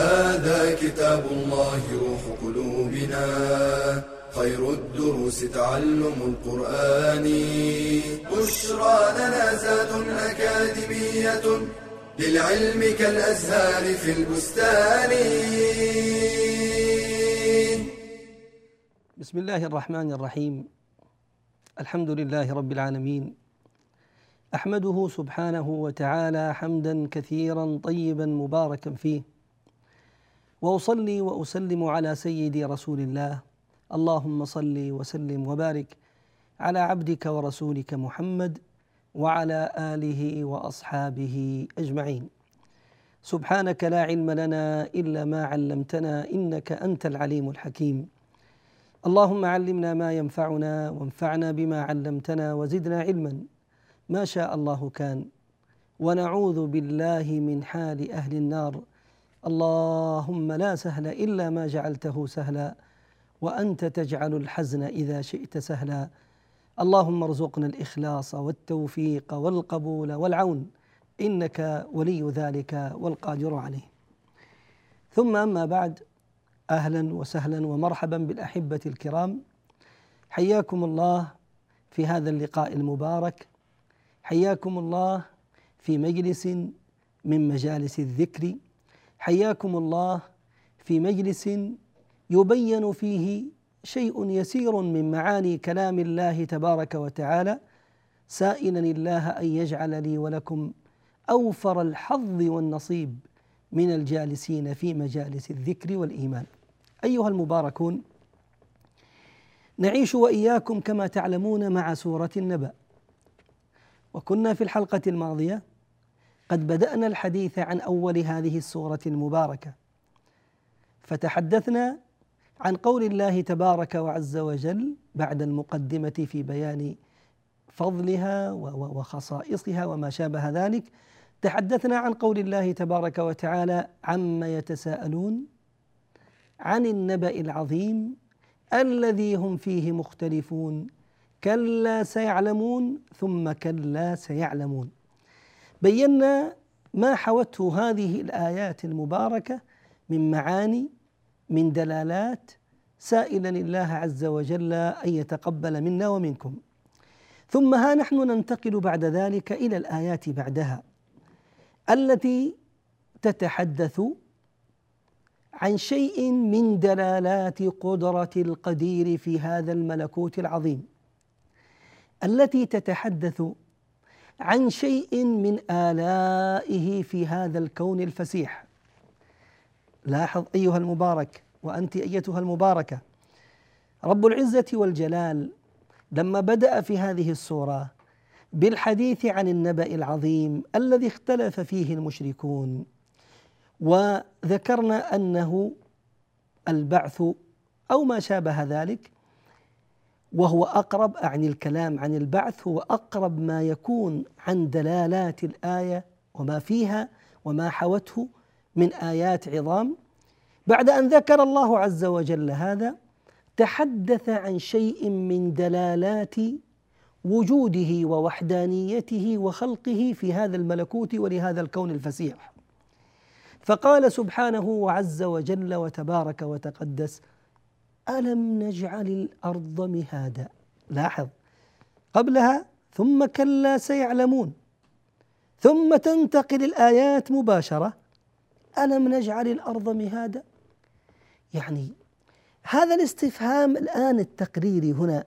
هذا كتاب الله روح قلوبنا. خير الدروس تعلم القرآن. بشرى لنا زاد أكاديمية للعلم كالأزهار في البستان. بسم الله الرحمن الرحيم. الحمد لله رب العالمين. أحمده سبحانه وتعالى حمدا كثيرا طيبا مباركا فيه. وأصلي وأسلم على سيدي رسول الله. اللهم صل وسلم وبارك على عبدك ورسولك محمد وعلى آله وأصحابه أجمعين. سبحانك لا علم لنا إلا ما علمتنا إنك أنت العليم الحكيم. اللهم علمنا ما ينفعنا وانفعنا بما علمتنا وزدنا علما. ما شاء الله كان. ونعوذ بالله من حال أهل النار. اللهم لا سهل إلا ما جعلته سهلا وأنت تجعل الحزن إذا شئت سهلا. اللهم ارزقنا الإخلاص والتوفيق والقبول والعون إنك ولي ذلك والقادر عليه. ثم أما بعد أهلا وسهلا ومرحبا بالأحبة الكرام. حياكم الله في هذا اللقاء المبارك. حياكم الله في مجلس من مجالس الذكر. حياكم الله في مجلس يبين فيه شيء يسير من معاني كلام الله تبارك وتعالى. سائلا الله أن يجعل لي ولكم أوفر الحظ والنصيب من الجالسين في مجالس الذكر والإيمان. أيها المباركون نعيش وإياكم كما تعلمون مع سورة النبأ. وكنا في الحلقة الماضية قد بدأنا الحديث عن أول هذه السورة المباركة. فتحدثنا عن قول الله تبارك وعز وجل بعد المقدمة في بيان فضلها وخصائصها وما شابه ذلك. تحدثنا عن قول الله تبارك وتعالى عما يتساءلون عن النبأ العظيم الذي هم فيه مختلفون. كلا سيعلمون ثم كلا سيعلمون. بينا ما حوته هذه الآيات المباركة من معاني من دلالات سائلا الله عز وجل أن يتقبل منا ومنكم. ثم ها نحن ننتقل بعد ذلك إلى الآيات بعدها التي تتحدث عن شيء من دلالات قدرة القدير في هذا الملكوت العظيم التي تتحدث عن شيء من آلائه في هذا الكون الفسيح. لاحظ أيها المبارك وأنت أيتها المباركة رب العزة والجلال لما بدأ في هذه السورة بالحديث عن النبأ العظيم الذي اختلف فيه المشركون وذكرنا أنه البعث أو ما شابه ذلك وهو أقرب اعني الكلام عن البعث هو أقرب ما يكون عن دلالات الآية وما فيها وما حوته من آيات عظام. بعد أن ذكر الله عز وجل هذا تحدث عن شيء من دلالات وجوده ووحدانيته وخلقه في هذا الملكوت ولهذا الكون الفسيح. فقال سبحانه وعز وجل وتبارك وتقدس ألم نجعل الأرض مهادا؟ لاحظ. قبلها ثم كلا سيعلمون. ثم تنتقل الآيات مباشرة. ألم نجعل الأرض مهادا؟ يعني هذا الاستفهام الآن التقريري هنا.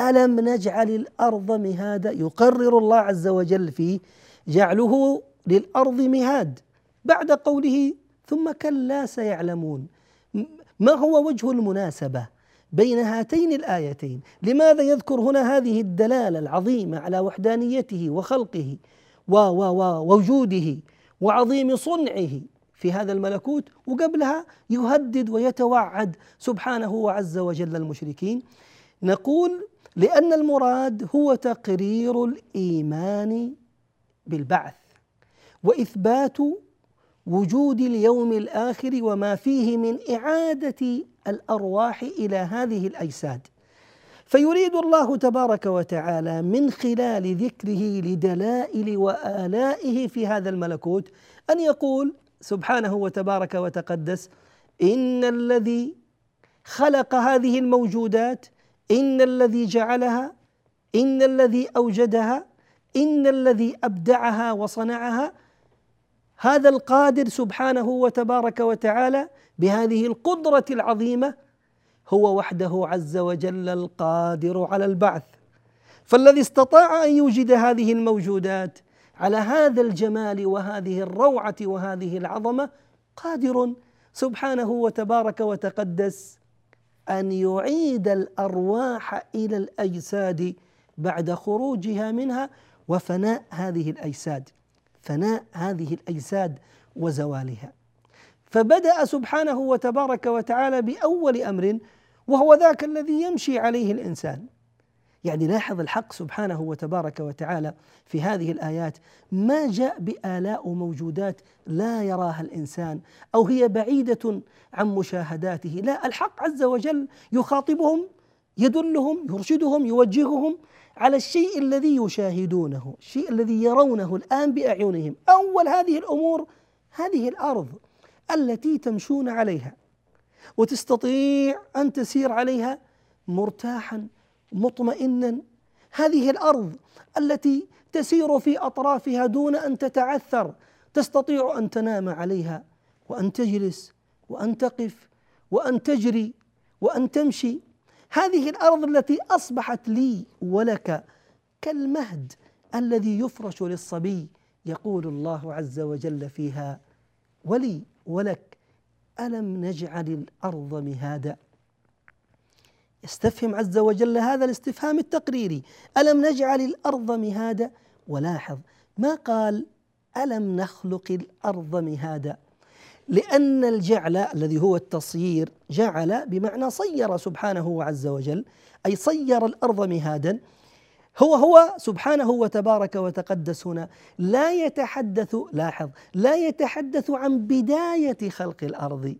ألم نجعل الأرض مهادا؟ يقرر الله عز وجل فيه جعله للأرض مهاد. بعد قوله ثم كلا سيعلمون. ما هو وجه المناسبة بين هاتين الآيتين؟ لماذا يذكر هنا هذه الدلالة العظيمة على وحدانيته وخلقه ووجوده وعظيم صنعه في هذا الملكوت وقبلها يهدد ويتوعد سبحانه عز وجل المشركين؟ نقول لأن المراد هو تقرير الإيمان بالبعث وإثبات وجود اليوم الآخر وما فيه من إعادة الأرواح إلى هذه الأجساد. فيريد الله تبارك وتعالى من خلال ذكره لدلائل وآلائه في هذا الملكوت أن يقول سبحانه وتبارك وتقدس إن الذي خلق هذه الموجودات إن الذي جعلها إن الذي أوجدها إن الذي أبدعها وصنعها هذا القادر سبحانه وتبارك وتعالى بهذه القدرة العظيمة هو وحده عز وجل القادر على البعث. فالذي استطاع أن يوجد هذه الموجودات على هذا الجمال وهذه الروعة وهذه العظمة قادر سبحانه وتبارك وتقدس أن يعيد الأرواح إلى الأجساد بعد خروجها منها وفناء هذه الأجساد. فناء هذه الأجساد وزوالها. فبدأ سبحانه وتبارك وتعالى بأول أمر وهو ذاك الذي يمشي عليه الإنسان. يعني لاحظ الحق سبحانه وتبارك وتعالى في هذه الآيات ما جاء بآلاء موجودات لا يراها الإنسان أو هي بعيدة عن مشاهداته. لا الحق عز وجل يخاطبهم يدلهم يرشدهم يوجههم على الشيء الذي يشاهدونه الشيء الذي يرونه الآن بأعينهم. أول هذه الأمور هذه الأرض التي تمشون عليها وتستطيع أن تسير عليها مرتاحا مطمئنا. هذه الأرض التي تسير في أطرافها دون أن تتعثر تستطيع أن تنام عليها وأن تجلس وأن تقف وأن تجري وأن تمشي. هذه الأرض التي أصبحت لي ولك كالمهد الذي يفرش للصبي يقول الله عز وجل فيها ولي ولك ألم نجعل الأرض مهادا؟ يستفهم عز وجل هذا الاستفهام التقريري ألم نجعل الأرض مهادا؟ ولاحظ ما قال ألم نخلق الأرض مهادا؟ لأن الجعل الذي هو التصيير جعل بمعنى صير سبحانه عز وجل أي صير الأرض مهادا. هو هو سبحانه وتبارك وتقدس هنا. لا يتحدث لاحظ لا يتحدث عن بداية خلق الأرض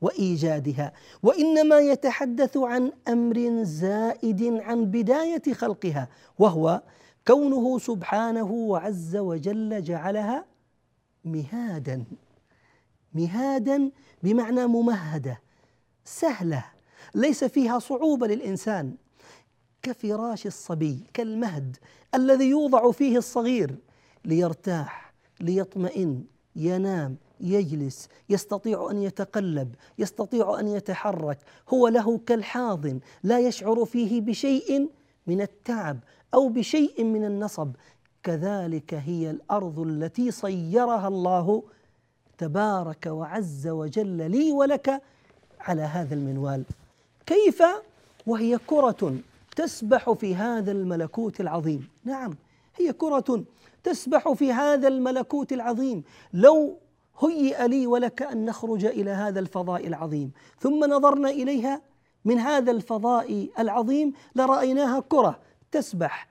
وإيجادها وإنما يتحدث عن أمر زائد عن بداية خلقها وهو كونه سبحانه عز وجل جعلها مهادا. مهادا بمعنى ممهدة سهلة ليس فيها صعوبة للإنسان. كفراش الصبي كالمهد الذي يوضع فيه الصغير ليرتاح ليطمئن ينام يجلس يستطيع أن يتقلب يستطيع أن يتحرك. هو له كالحاضن لا يشعر فيه بشيء من التعب أو بشيء من النصب. كذلك هي الأرض التي صيرها الله تبارك وعز وجل لي ولك على هذا المنوال. كيف؟ وهي كرة تسبح في هذا الملكوت العظيم. نعم هي كرة تسبح في هذا الملكوت العظيم. لو هيئ لي ولك أن نخرج إلى هذا الفضاء العظيم ثم نظرنا إليها من هذا الفضاء العظيم لرأيناها كرة تسبح.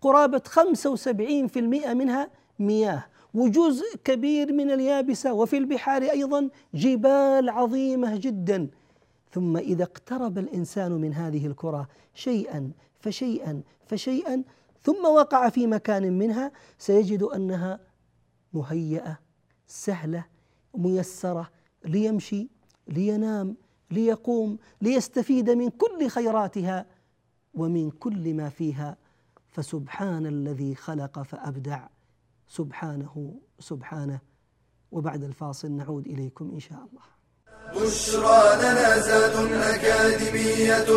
قرابة 75% منها مياه. وجزء كبير من اليابسة وفي البحار أيضا جبال عظيمة جدا. ثم إذا اقترب الإنسان من هذه الكرة شيئا فشيئا فشيئا ثم وقع في مكان منها سيجد أنها مهيئة سهلة ميسرة ليمشي لينام ليقوم ليستفيد من كل خيراتها ومن كل ما فيها. فسبحان الذي خلق فأبدع. سبحانه سبحانه. وبعد الفاصل نعود إليكم إن شاء الله. بشرى لنا زاد أكاديمية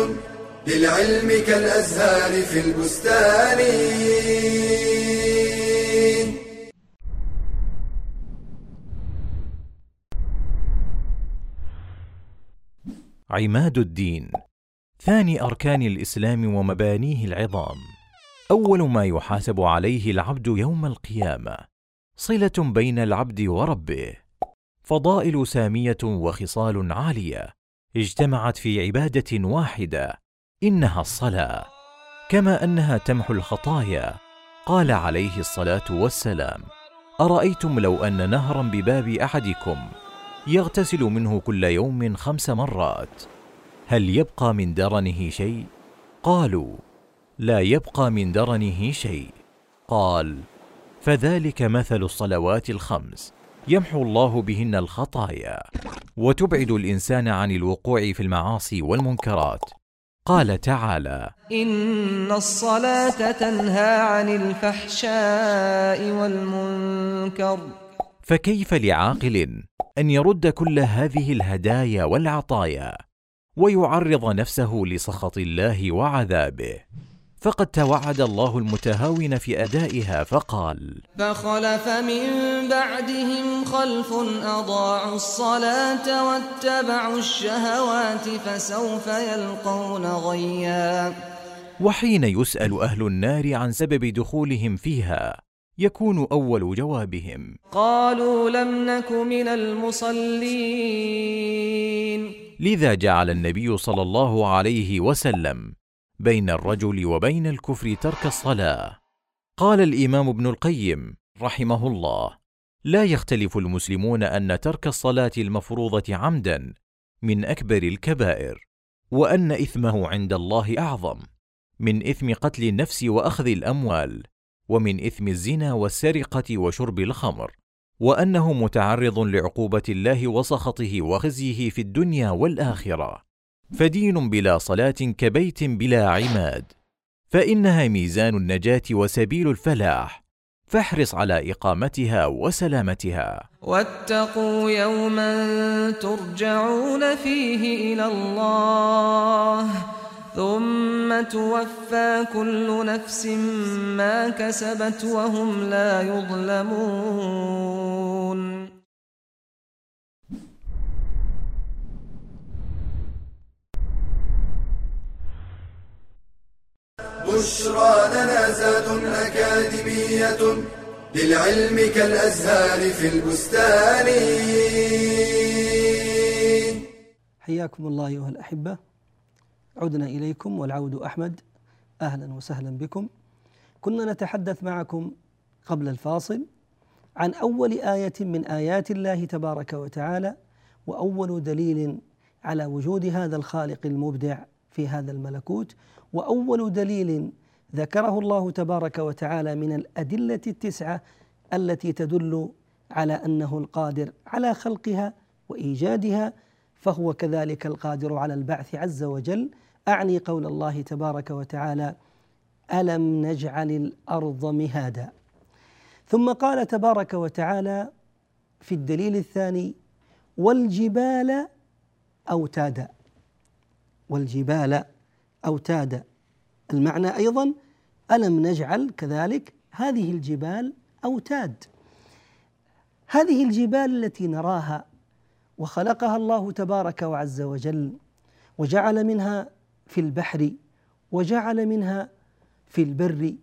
للعلم كالأزهار في البستان. عماد الدين ثاني أركان الإسلام ومبانيه العظام. أول ما يحاسب عليه العبد يوم القيامة صلة بين العبد وربه. فضائل سامية وخصال عالية اجتمعت في عبادة واحدة إنها الصلاة. كما أنها تمحو الخطايا قال عليه الصلاة والسلام أرأيتم لو أن نهرا بباب أحدكم يغتسل منه كل يوم خمس مرات هل يبقى من درنه شيء؟ قالوا لا يبقى من درنه شيء. قال فذلك مثل الصلوات الخمس. يمحو الله بهن الخطايا. وتبعد الإنسان عن الوقوع في المعاصي والمنكرات. قال تعالى إن الصلاة تنهى عن الفحشاء والمنكر. فكيف لعاقل أن يرد كل هذه الهدايا والعطايا ويعرض نفسه لسخط الله وعذابه؟ فقد توعد الله المتهاون في أدائها فقال فخلف من بعدهم خلف أضاعوا الصلاة واتبعوا الشهوات فسوف يلقون غيا. وحين يسأل أهل النار عن سبب دخولهم فيها يكون أول جوابهم قالوا لم نك من المصلين. لذا جعل النبي صلى الله عليه وسلم بين الرجل وبين الكفر ترك الصلاة. قال الإمام ابن القيم رحمه الله لا يختلف المسلمون أن ترك الصلاة المفروضة عمدا من أكبر الكبائر وأن إثمه عند الله أعظم من إثم قتل النفس وأخذ الأموال ومن إثم الزنا والسرقة وشرب الخمر وأنه متعرض لعقوبة الله وسخطه وخزيه في الدنيا والآخرة. فدين بلا صلاة كبيت بلا عماد. فإنها ميزان النجاة وسبيل الفلاح. فاحرص على إقامتها وسلامتها. واتقوا يوما ترجعون فيه إلى الله. ثم توفى كل نفس ما كسبت وهم لا يظلمون. بشرى لنا زاد أكاديمية للعلم كالأزهار في البستان. حياكم الله أيها الأحبة. عدنا إليكم والعود أحمد. أهلا وسهلا بكم. كنا نتحدث معكم قبل الفاصل عن أول آية من آيات الله تبارك وتعالى وأول دليل على وجود هذا الخالق المبدع. في هذا الملكوت وأول دليل ذكره الله تبارك وتعالى من الأدلة التسعة التي تدل على أنه القادر على خلقها وإيجادها فهو كذلك القادر على البعث عز وجل. أعني قول الله تبارك وتعالى ألم نجعل الأرض مهادا؟ ثم قال تبارك وتعالى في الدليل الثاني والجبال أوتادا. والجبال اوتادا المعنى أيضا ألم نجعل كذلك هذه الجبال أوتاد. هذه الجبال التي نراها وخلقها الله تبارك وعز وجل وجعل منها في البحر وجعل منها في البر.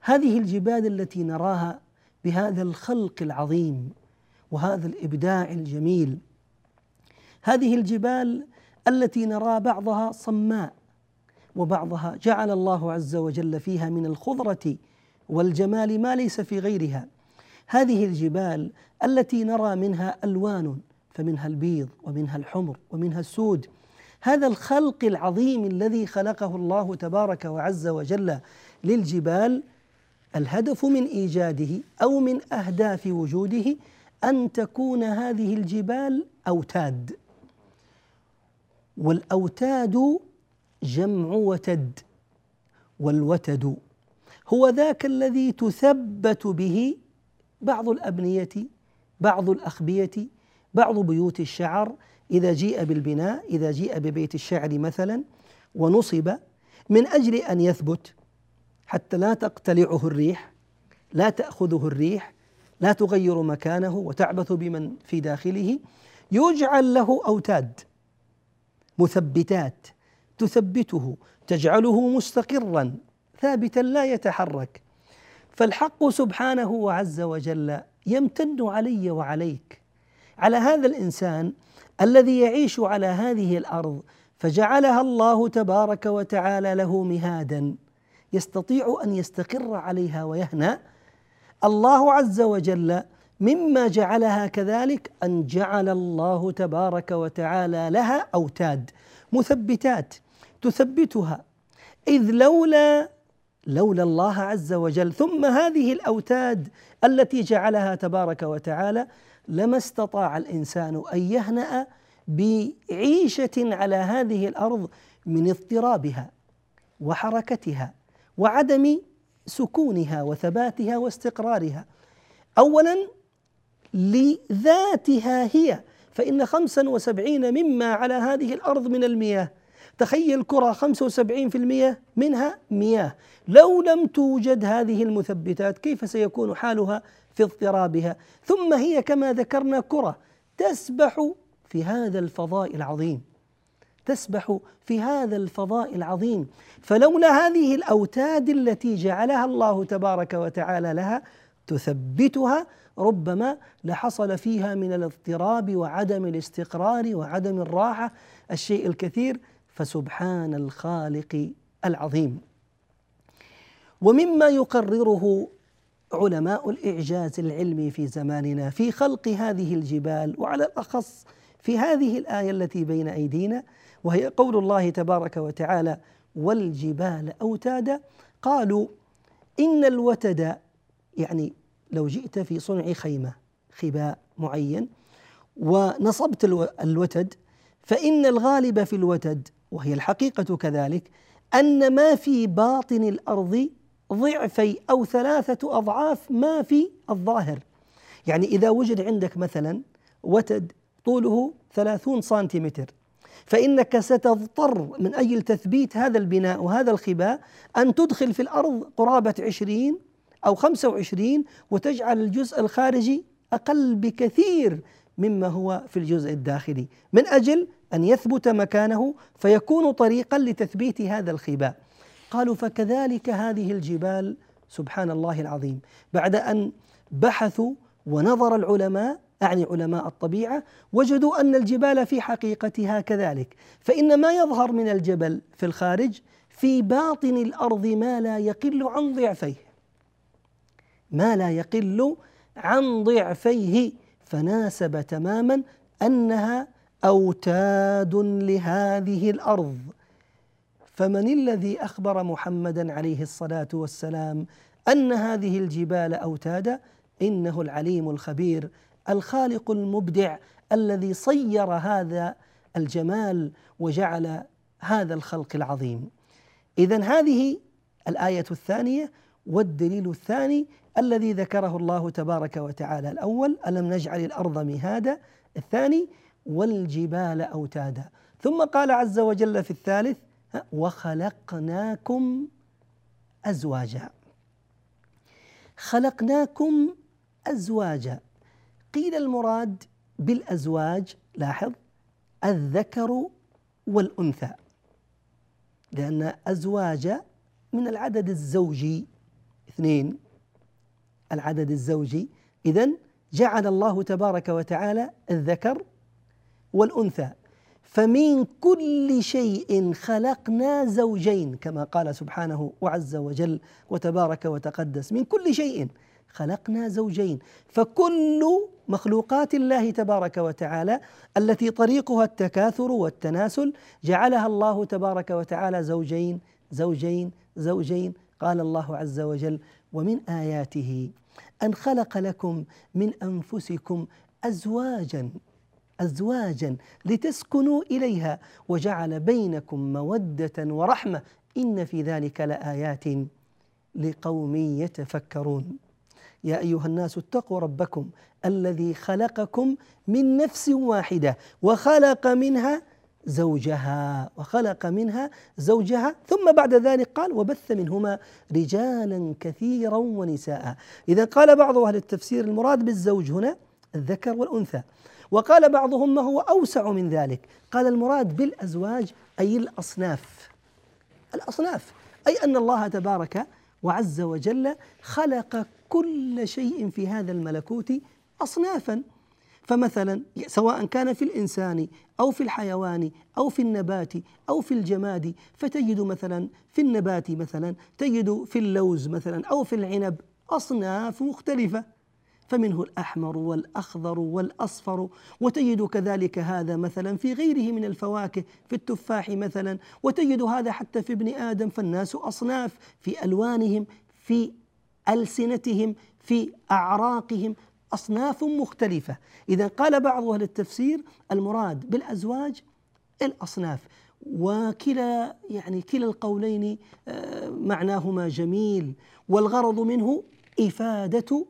هذه الجبال التي نراها بهذا الخلق العظيم وهذا الإبداع الجميل. هذه الجبال التي نرى بعضها صماء وبعضها جعل الله عز وجل فيها من الخضرة والجمال ما ليس في غيرها. هذه الجبال التي نرى منها ألوان فمنها البيض ومنها الحمر ومنها السود. هذا الخلق العظيم الذي خلقه الله تبارك وعز وجل للجبال الهدف من إيجاده أو من أهداف وجوده أن تكون هذه الجبال أوتاد. والأوتاد جمع وتد والوتد هو ذاك الذي تثبت به بعض الأبنية بعض الأخبية بعض بيوت الشعر إذا جيء بالبناء إذا جيء ببيت الشعر مثلا ونصب من أجل أن يثبت. حتى لا تقتلعه الريح لا تأخذه الريح لا تغير مكانه وتعبث بمن في داخله. يجعل له أوتاد. مثبتات تثبته تجعله مستقرا ثابتا لا يتحرك. فالحق سبحانه وعز وجل يمتن علي وعليك. على هذا الإنسان الذي يعيش على هذه الأرض فجعلها الله تبارك وتعالى له مهادا. يستطيع أن يستقر عليها ويهنأ. الله عز وجل مما جعلها كذلك أن جعل الله تبارك وتعالى لها أوتاد مثبتات تثبتها. إذ لولا لولا الله عز وجل ثم هذه الأوتاد التي جعلها تبارك وتعالى لما استطاع الإنسان أن يهنأ بعيشة على هذه الأرض من اضطرابها وحركتها وعدم سكونها وثباتها واستقرارها. اولا لذاتها هي. فإن خمسا وسبعين مما على هذه الأرض من المياه. تخيل كرة خمسة وسبعين في المياه منها مياه. لو لم توجد هذه المثبتات كيف سيكون حالها في اضطرابها؟ ثم هي كما ذكرنا كرة تسبح في هذا الفضاء العظيم. تسبح في هذا الفضاء العظيم. فلولا هذه الأوتاد التي جعلها الله تبارك وتعالى لها تثبتها ربما لحصل فيها من الاضطراب وعدم الاستقرار وعدم الراحة الشيء الكثير فسبحان الخالق العظيم. ومما يقرره علماء الإعجاز العلمي في زماننا في خلق هذه الجبال وعلى الأخص في هذه الآية التي بين أيدينا وهي قول الله تبارك وتعالى والجبال أوتادا قالوا إن الوتد يعني لو جئت في صنع خيمة خباء معين ونصبت الوتد فإن الغالب في الوتد وهي الحقيقة كذلك أن ما في باطن الأرض ضعفي أو ثلاثة أضعاف ما في الظاهر. يعني إذا وجد عندك مثلا وتد طوله ثلاثون سنتيمتر فإنك ستضطر من أجل تثبيت هذا البناء وهذا الخباء أن تدخل في الأرض قرابة عشرين أو 25 وتجعل الجزء الخارجي أقل بكثير مما هو في الجزء الداخلي من أجل أن يثبت مكانه فيكون طريقا لتثبيت هذا الخباء. قالوا فكذلك هذه الجبال سبحان الله العظيم بعد أن بحثوا ونظر العلماء أعني علماء الطبيعة وجدوا أن الجبال في حقيقتها كذلك. فإن ما يظهر من الجبل في الخارج في باطن الأرض ما لا يقل عن ضعفيه. ما لا يقل عن ضعفيه فناسب تماما أنها أوتاد لهذه الأرض. فمن الذي أخبر محمدا عليه الصلاة والسلام أن هذه الجبال اوتادا إنه العليم الخبير الخالق المبدع الذي صير هذا الجمال وجعل هذا الخلق العظيم. اذا هذه الآية الثانية والدليل الثاني الذي ذكره الله تبارك وتعالى الأول ألم نجعل الأرض مهادا؟ الثاني والجبال أوتادا. ثم قال عز وجل في الثالث وخلقناكم أزواجا. خلقناكم أزواجا. قيل المراد بالأزواج لاحظ الذكر والأنثى. لأن أزواج من العدد الزوجي اثنين. العدد الزوجي. إذا جعل الله تبارك وتعالى الذكر والأنثى. فمن كل شيء خلقنا زوجين كما قال سبحانه وعز وجل وتبارك وتقدس. من كل شيء خلقنا زوجين. فكل مخلوقات الله تبارك وتعالى التي طريقها التكاثر والتناسل جعلها الله تبارك وتعالى زوجين زوجين زوجين. قال الله عز وجل ومن آياته أن خلق لكم من أنفسكم ازواجا ازواجا لتسكنوا إليها وجعل بينكم مودة ورحمة. إن في ذلك لآيات لقوم يتفكرون. يا أيها الناس اتقوا ربكم الذي خلقكم من نفس واحدة وخلق منها زوجها وخلق منها زوجها ثم بعد ذلك قال وبث منهما رجالا كثيرا ونساء. إذا قال بعض أهل التفسير المراد بالزوج هنا الذكر والأنثى. وقال بعضهم ما هو أوسع من ذلك؟ قال المراد بالأزواج أي الأصناف. الأصناف أي أن الله تبارك وعز وجل خلق كل شيء في هذا الملكوت اصنافا. فمثلا سواء كان في الإنسان أو في الحيوان أو في النبات أو في الجماد فتجد مثلا في النبات مثلا تجد في اللوز مثلا أو في العنب أصناف مختلفة. فمنه الأحمر والأخضر والأصفر وتجد كذلك هذا مثلا في غيره من الفواكه في التفاح مثلا وتجد هذا حتى في ابن آدم فالناس أصناف في ألوانهم في ألسنتهم في أعراقهم. أصناف مختلفة. إذا قال بعض أهل التفسير المراد بالأزواج الأصناف وكلا يعني كلا القولين آه، معناهما جميل والغرض منه إفادة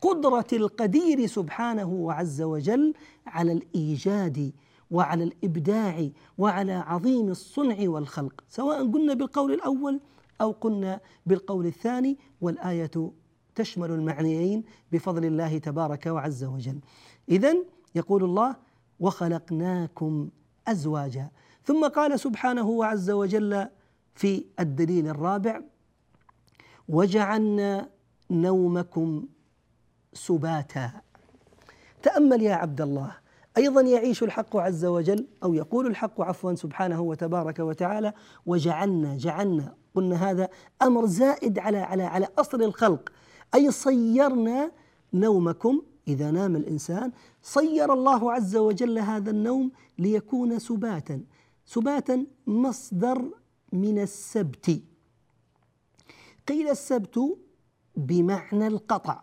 قدرة القدير سبحانه عز وجل على الإيجاد وعلى الإبداع وعلى عظيم الصنع والخلق. سواء قلنا بالقول الأول أو قلنا بالقول الثاني والآية تشمل المعنيين بفضل الله تبارك وعز وجل. اذا يقول الله وخلقناكم أزواجا. ثم قال سبحانه عز وجل في الدليل الرابع وجعلنا نومكم سباتا. تأمل يا عبد الله. أيضا يعيش الحق عز وجل أو يقول الحق عفوا سبحانه وتبارك وتعالى وجعلنا جعلنا. قلنا هذا أمر زائد على على على أصل الخلق. أي صيرنا نومكم إذا نام الإنسان صير الله عز وجل هذا النوم ليكون سباتا. سباتا مصدر من السبت. قيل السبت بمعنى القطع.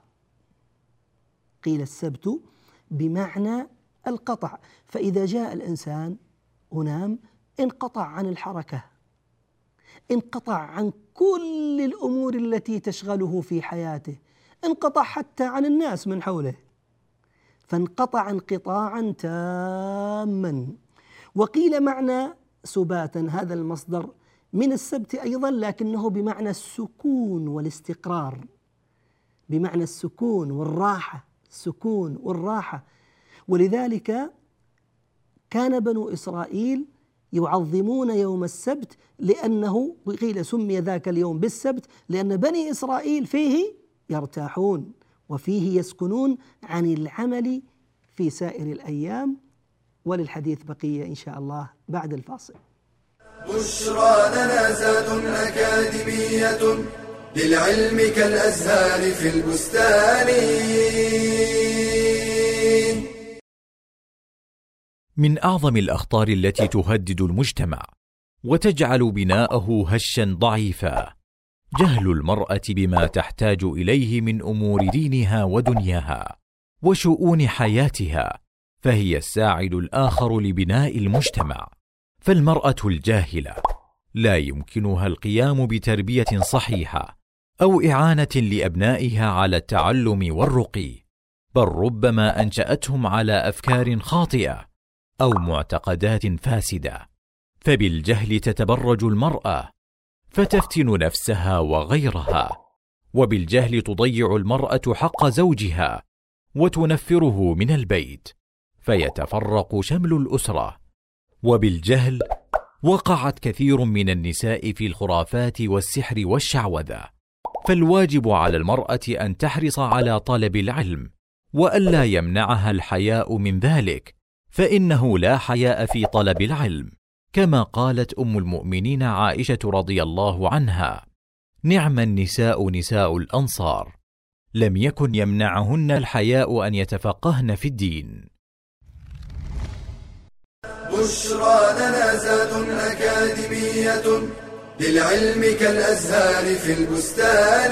قيل السبت بمعنى القطع. فإذا جاء الإنسان ونام انقطع عن الحركة. انقطع عن كل الأمور التي تشغله في حياته انقطع حتى عن الناس من حوله. فانقطع انقطاعا تاما. وقيل معنى سباتا هذا المصدر من السبت أيضا لكنه بمعنى السكون والاستقرار. بمعنى السكون والراحة السكون والراحة. ولذلك كان بنو إسرائيل يعظمون يوم السبت لأنه قيل سمي ذاك اليوم بالسبت لأن بني إسرائيل فيه يرتاحون وفيه يسكنون عن العمل في سائر الأيام وللحديث بقية إن شاء الله بعد الفاصل. بشرى لنا زاد أكاديمية للعلم كالأزهار في البستان من أعظم الأخطار التي تهدد المجتمع وتجعل بناءه هشا ضعيفا. جهل المرأة بما تحتاج إليه من أمور دينها ودنياها وشؤون حياتها فهي الساعد الآخر لبناء المجتمع. فالمرأة الجاهلة لا يمكنها القيام بتربية صحيحة أو إعانة لأبنائها على التعلم والرقي بل ربما أنشأتهم على أفكار خاطئة أو معتقدات فاسدة. فبالجهل تتبرج المرأة فتفتن نفسها وغيرها. وبالجهل تضيع المرأة حق زوجها وتنفره من البيت فيتفرق شمل الأسرة. وبالجهل وقعت كثير من النساء في الخرافات والسحر والشعوذة. فالواجب على المرأة أن تحرص على طلب العلم وألا يمنعها الحياء من ذلك. فإنه لا حياء في طلب العلم كما قالت أم المؤمنين عائشة رضي الله عنها نعم النساء نساء الأنصار لم يكن يمنعهن الحياء أن يتفقهن في الدين. بشرى لنا زاد أكاديمية للعلم كالأزهار في البستان.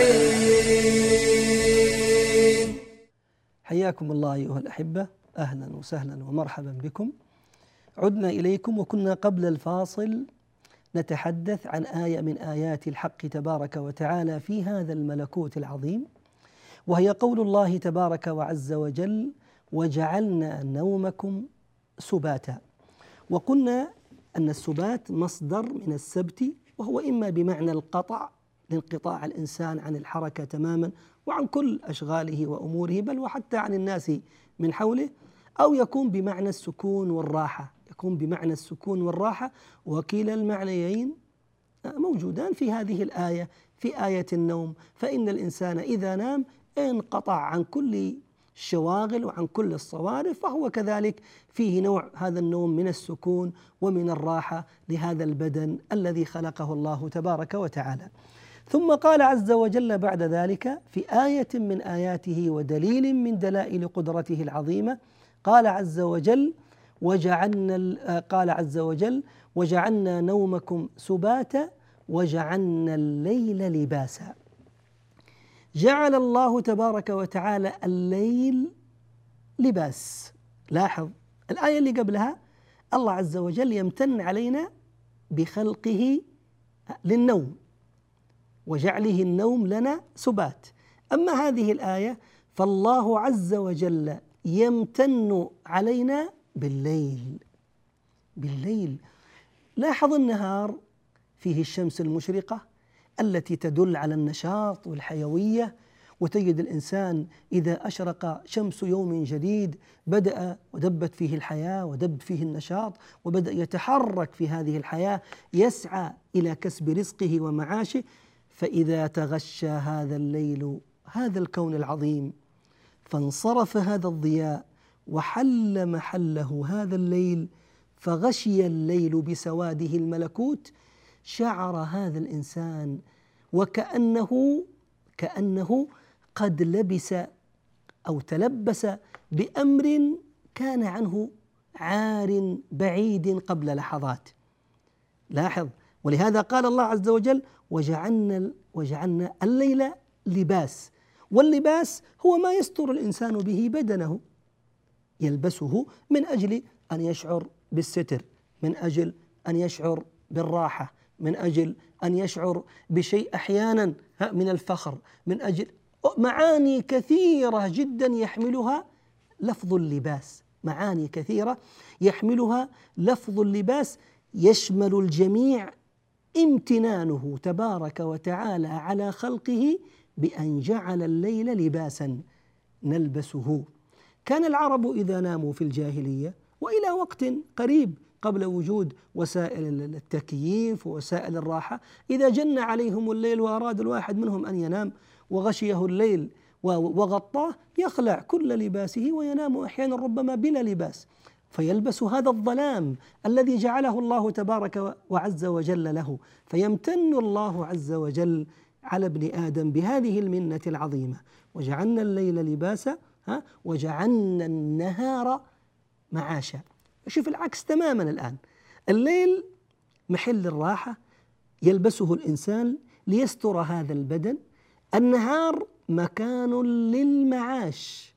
حياكم الله أيها الأحبة. أهلا وسهلا ومرحبا بكم. عدنا إليكم وكنا قبل الفاصل نتحدث عن آية من آيات الحق تبارك وتعالى في هذا الملكوت العظيم وهي قول الله تبارك وعز وجل وجعلنا نومكم سباتا وقلنا أن السبات مصدر من السبت وهو إما بمعنى القطع لانقطاع الإنسان عن الحركة تماما وعن كل أشغاله وأموره بل وحتى عن الناس من حوله أو يكون بمعنى السكون والراحة. يكون بمعنى السكون والراحة. وكلا المعنيين موجودان في هذه الآية في آية النوم. فإن الإنسان إذا نام انقطع عن كل الشواغل وعن كل الصوارف فهو كذلك فيه نوع هذا النوم من السكون ومن الراحة لهذا البدن الذي خلقه الله تبارك وتعالى. ثم قال عز وجل بعد ذلك في آية من آياته ودليل من دلائل قدرته العظيمة قال عز وجل وجعلنا قال عز وجل وجعلنا نومكم سباتا وجعلنا الليل لباسا. جعل الله تبارك وتعالى الليل لباس. لاحظ الآية اللي قبلها الله عز وجل يمتن علينا بخلقه للنوم وجعله النوم لنا سبات. أما هذه الآية فالله عز وجل يمتن علينا بالليل. بالليل. لاحظ النهار فيه الشمس المشرقة التي تدل على النشاط والحيوية وتجد الإنسان إذا أشرق شمس يوم جديد بدأ ودبت فيه الحياة ودب فيه النشاط وبدأ يتحرك في هذه الحياة يسعى إلى كسب رزقه ومعاشه فإذا تغشى هذا الليل هذا الكون العظيم فانصرف هذا الضياء وحل محله هذا الليل فغشي الليل بسواده الملكوت شعر هذا الإنسان وكأنه كأنه قد لبس أو تلبس بأمر كان عنه عار بعيد قبل لحظات. لاحظ ولهذا قال الله عز وجل وجعلنا وجعلنا الليل لباس واللباس هو ما يستر الإنسان به بدنه. يلبسه من أجل أن يشعر بالستر من أجل أن يشعر بالراحة من أجل أن يشعر بشيء أحيانا من الفخر من أجل معاني كثيرة جدا يحملها لفظ اللباس. معاني كثيرة يحملها لفظ اللباس. يشمل الجميع امتنانه تبارك وتعالى على خلقه بأن جعل الليل لباسا نلبسه. كان العرب إذا ناموا في الجاهلية وإلى وقت قريب قبل وجود وسائل التكييف ووسائل الراحة إذا جن عليهم الليل وأراد الواحد منهم أن ينام وغشيه الليل وغطاه يخلع كل لباسه وينام أحيانا ربما بلا لباس. فيلبس هذا الظلام الذي جعله الله تبارك وعز وجل له. فيمتن الله عز وجل على ابن آدم بهذه المنة العظيمة. وجعلنا الليل لباسا ها وجعلنا النهار معاشا. شوف العكس تماما الآن. الليل محل الراحة يلبسه الإنسان ليستر هذا البدن. النهار مكان للمعاش.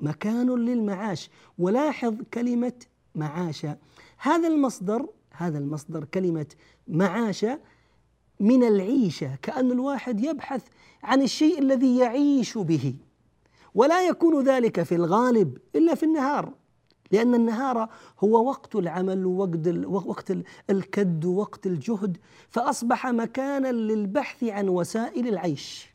مكان للمعاش. ولاحظ كلمة معاشا. هذا المصدر هذا المصدر كلمة معاشا من العيشة كأن الواحد يبحث عن الشيء الذي يعيش به. ولا يكون ذلك في الغالب إلا في النهار لأن النهار هو وقت العمل ووقت وقت الكد ووقت الجهد. فأصبح مكانا للبحث عن وسائل العيش.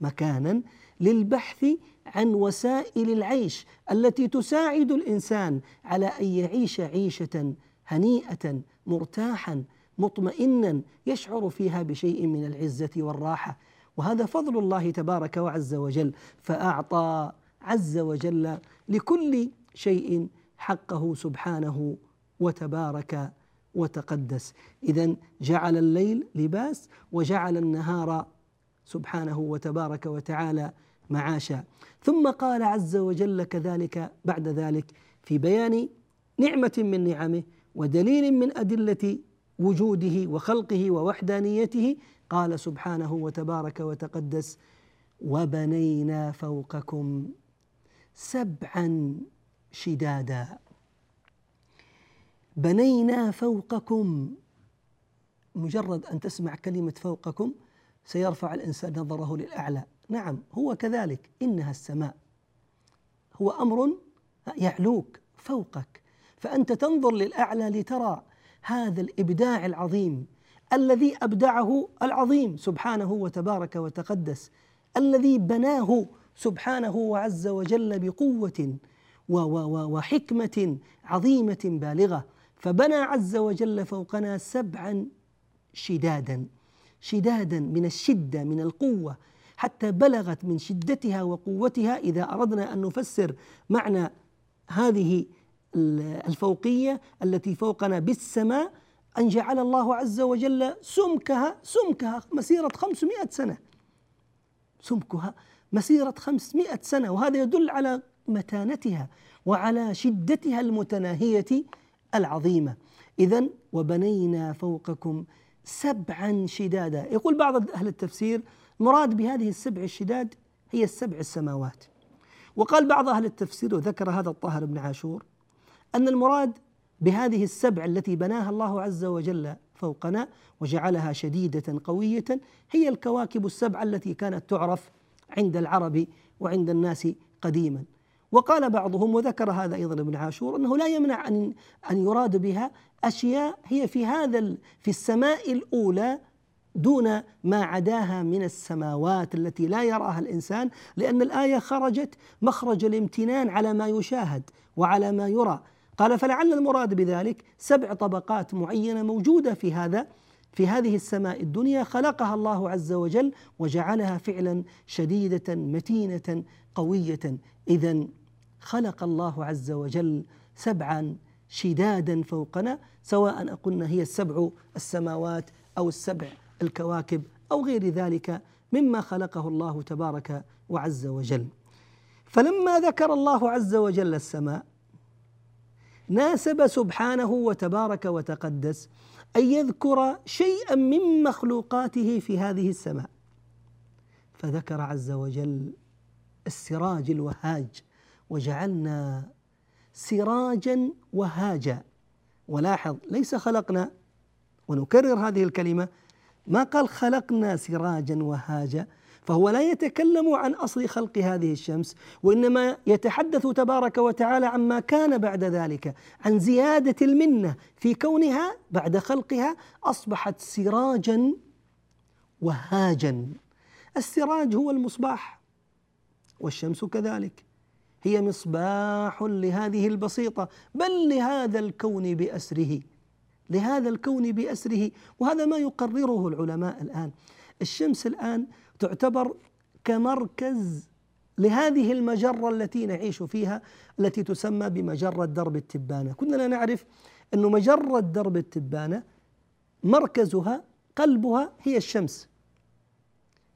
مكانا للبحث عن وسائل العيش التي تساعد الإنسان على أن يعيش عيشة هنيئة مرتاحا مطمئنا يشعر فيها بشيء من العزة والراحة. وهذا فضل الله تبارك وعز وجل فأعطى عز وجل لكل شيء حقه سبحانه وتبارك وتقدس. إذا جعل الليل لباس وجعل النهار سبحانه وتبارك وتعالى معاشا. ثم قال عز وجل كذلك بعد ذلك في بيان نعمة من نعمه ودليل من أدلة وجوده وخلقه ووحدانيته قال سبحانه وتبارك وتقدس وبنينا فوقكم سبعا شدادا. بنينا فوقكم مجرد أن تسمع كلمة فوقكم سيرفع الإنسان نظره للأعلى. نعم هو كذلك إنها السماء. هو أمر يعلوك فوقك فأنت تنظر للأعلى لترى هذا الإبداع العظيم الذي أبدعه العظيم سبحانه وتبارك وتقدس الذي بناه سبحانه وعز وجل بقوة وحكمة عظيمة بالغة فبنى عز وجل فوقنا سبعا شدادا شدادا من الشدة من القوة حتى بلغت من شدتها وقوتها إذا أردنا أن نفسر معنى هذه الفوقية التي فوقنا بالسماء أن جعل الله عز وجل سمكها سمكها مسيرة 500 سنة. سمكها مسيرة 500 سنة وهذا يدل على متانتها وعلى شدتها المتناهية العظيمة. إذا وبنينا فوقكم سبعا شدادا. يقول بعض أهل التفسير مراد بهذه السبع الشداد هي السبع السماوات. وقال بعض أهل التفسير وذكر هذا الطاهر بن عاشور أن المراد بهذه السبع التي بناها الله عز وجل فوقنا وجعلها شديدة قوية هي الكواكب السبعة التي كانت تعرف عند العرب وعند الناس قديما. وقال بعضهم وذكر هذا أيضا ابن عاشور أنه لا يمنع أن أن يراد بها أشياء هي في هذا في السماء الأولى دون ما عداها من السماوات التي لا يراها الإنسان لأن الآية خرجت مخرج الامتنان على ما يشاهد وعلى ما يرى. قال فلعل المراد بذلك سبع طبقات معينة موجودة في هذا في هذه السماء الدنيا خلقها الله عز وجل وجعلها فعلا شديدة متينة قوية. اذا خلق الله عز وجل سبعا شدادا فوقنا سواء قلنا هي السبع السماوات أو السبع الكواكب أو غير ذلك مما خلقه الله تبارك وعز وجل. فلما ذكر الله عز وجل السماء ناسب سبحانه وتبارك وتقدس أن يذكر شيئا من مخلوقاته في هذه السماء. فذكر عز وجل السراج الوهاج وجعلنا سراجا وهاجا. ولاحظ ليس خلقنا ونكرر هذه الكلمة ما قال خلقنا سراجا وهاجا؟ فهو لا يتكلم عن أصل خلق هذه الشمس وإنما يتحدث تبارك وتعالى عما كان بعد ذلك عن زيادة المنة في كونها بعد خلقها أصبحت سراجا وهاجا. السراج هو المصباح والشمس كذلك. هي مصباح لهذه البسيطة بل لهذا الكون بأسره لهذا الكون بأسره. وهذا ما يقرره العلماء الآن. الشمس الآن تعتبر كمركز لهذه المجرة التي نعيش فيها التي تسمى بمجرة درب التبانة. كنا نعرف أن مجرة درب التبانة مركزها قلبها هي الشمس.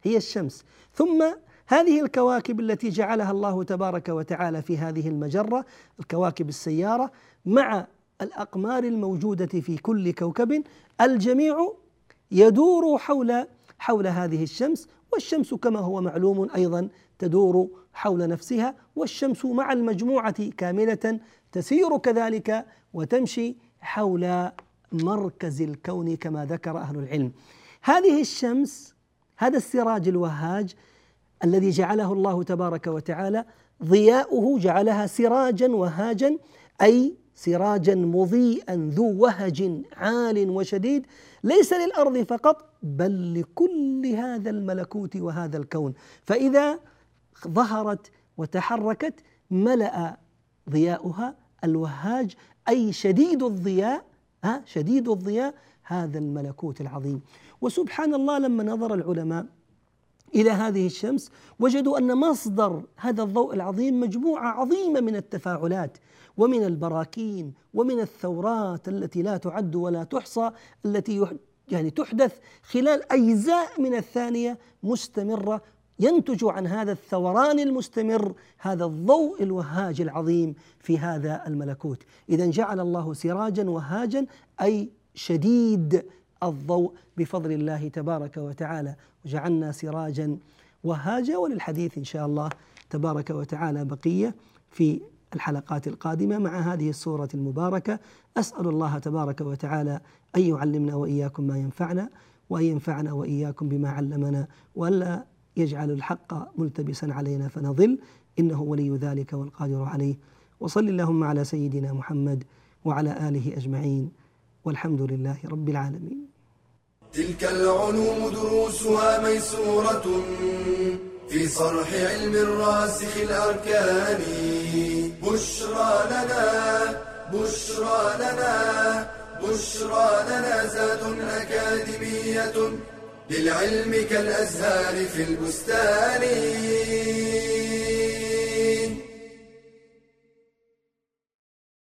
هي الشمس. ثم هذه الكواكب التي جعلها الله تبارك وتعالى في هذه المجرة الكواكب السيارة مع الأقمار الموجودة في كل كوكب الجميع يدور حول حول هذه الشمس والشمس كما هو معلوم أيضا تدور حول نفسها والشمس مع المجموعة كاملة تسير كذلك وتمشي حول مركز الكون كما ذكر أهل العلم. هذه الشمس هذا السراج الوهاج الذي جعله الله تبارك وتعالى ضياؤه جعلها سراجا وهاجا أي سراجا مضيئا ذو وهج عال وشديد. ليس للأرض فقط بل لكل هذا الملكوت وهذا الكون. فإذا ظهرت وتحركت ملأ ضياؤها الوهاج أي شديد الضياء ها شديد الضياء هذا الملكوت العظيم. وسبحان الله لما نظر العلماء إلى هذه الشمس وجدوا أن مصدر هذا الضوء العظيم مجموعة عظيمة من التفاعلات. ومن البراكين ومن الثورات التي لا تعد ولا تحصى التي يعني تحدث خلال أجزاء من الثانية مستمرة ينتج عن هذا الثوران المستمر هذا الضوء الوهاج العظيم في هذا الملكوت. اذا جعل الله سراجا وهاجا أي شديد الضوء بفضل الله تبارك وتعالى. وجعلنا سراجا وهاجا وللحديث إن شاء الله تبارك وتعالى بقية في الحلقات القادمة مع هذه السورة المباركة. أسأل الله تبارك وتعالى أن يعلمنا وإياكم ما ينفعنا وأن ينفعنا وإياكم بما علمنا وألا يجعل الحق ملتبسا علينا فنضل إنه ولي ذلك والقادر عليه. وصل اللهم على سيدنا محمد وعلى آله أجمعين. والحمد لله رب العالمين. تلك العلوم دروسها ميسورة في صرح علم الراسخ الأركان. بشرى لنا بشرى لنا بشرى لنا زاد أكاديمية للعلم كالأزهار في البستان.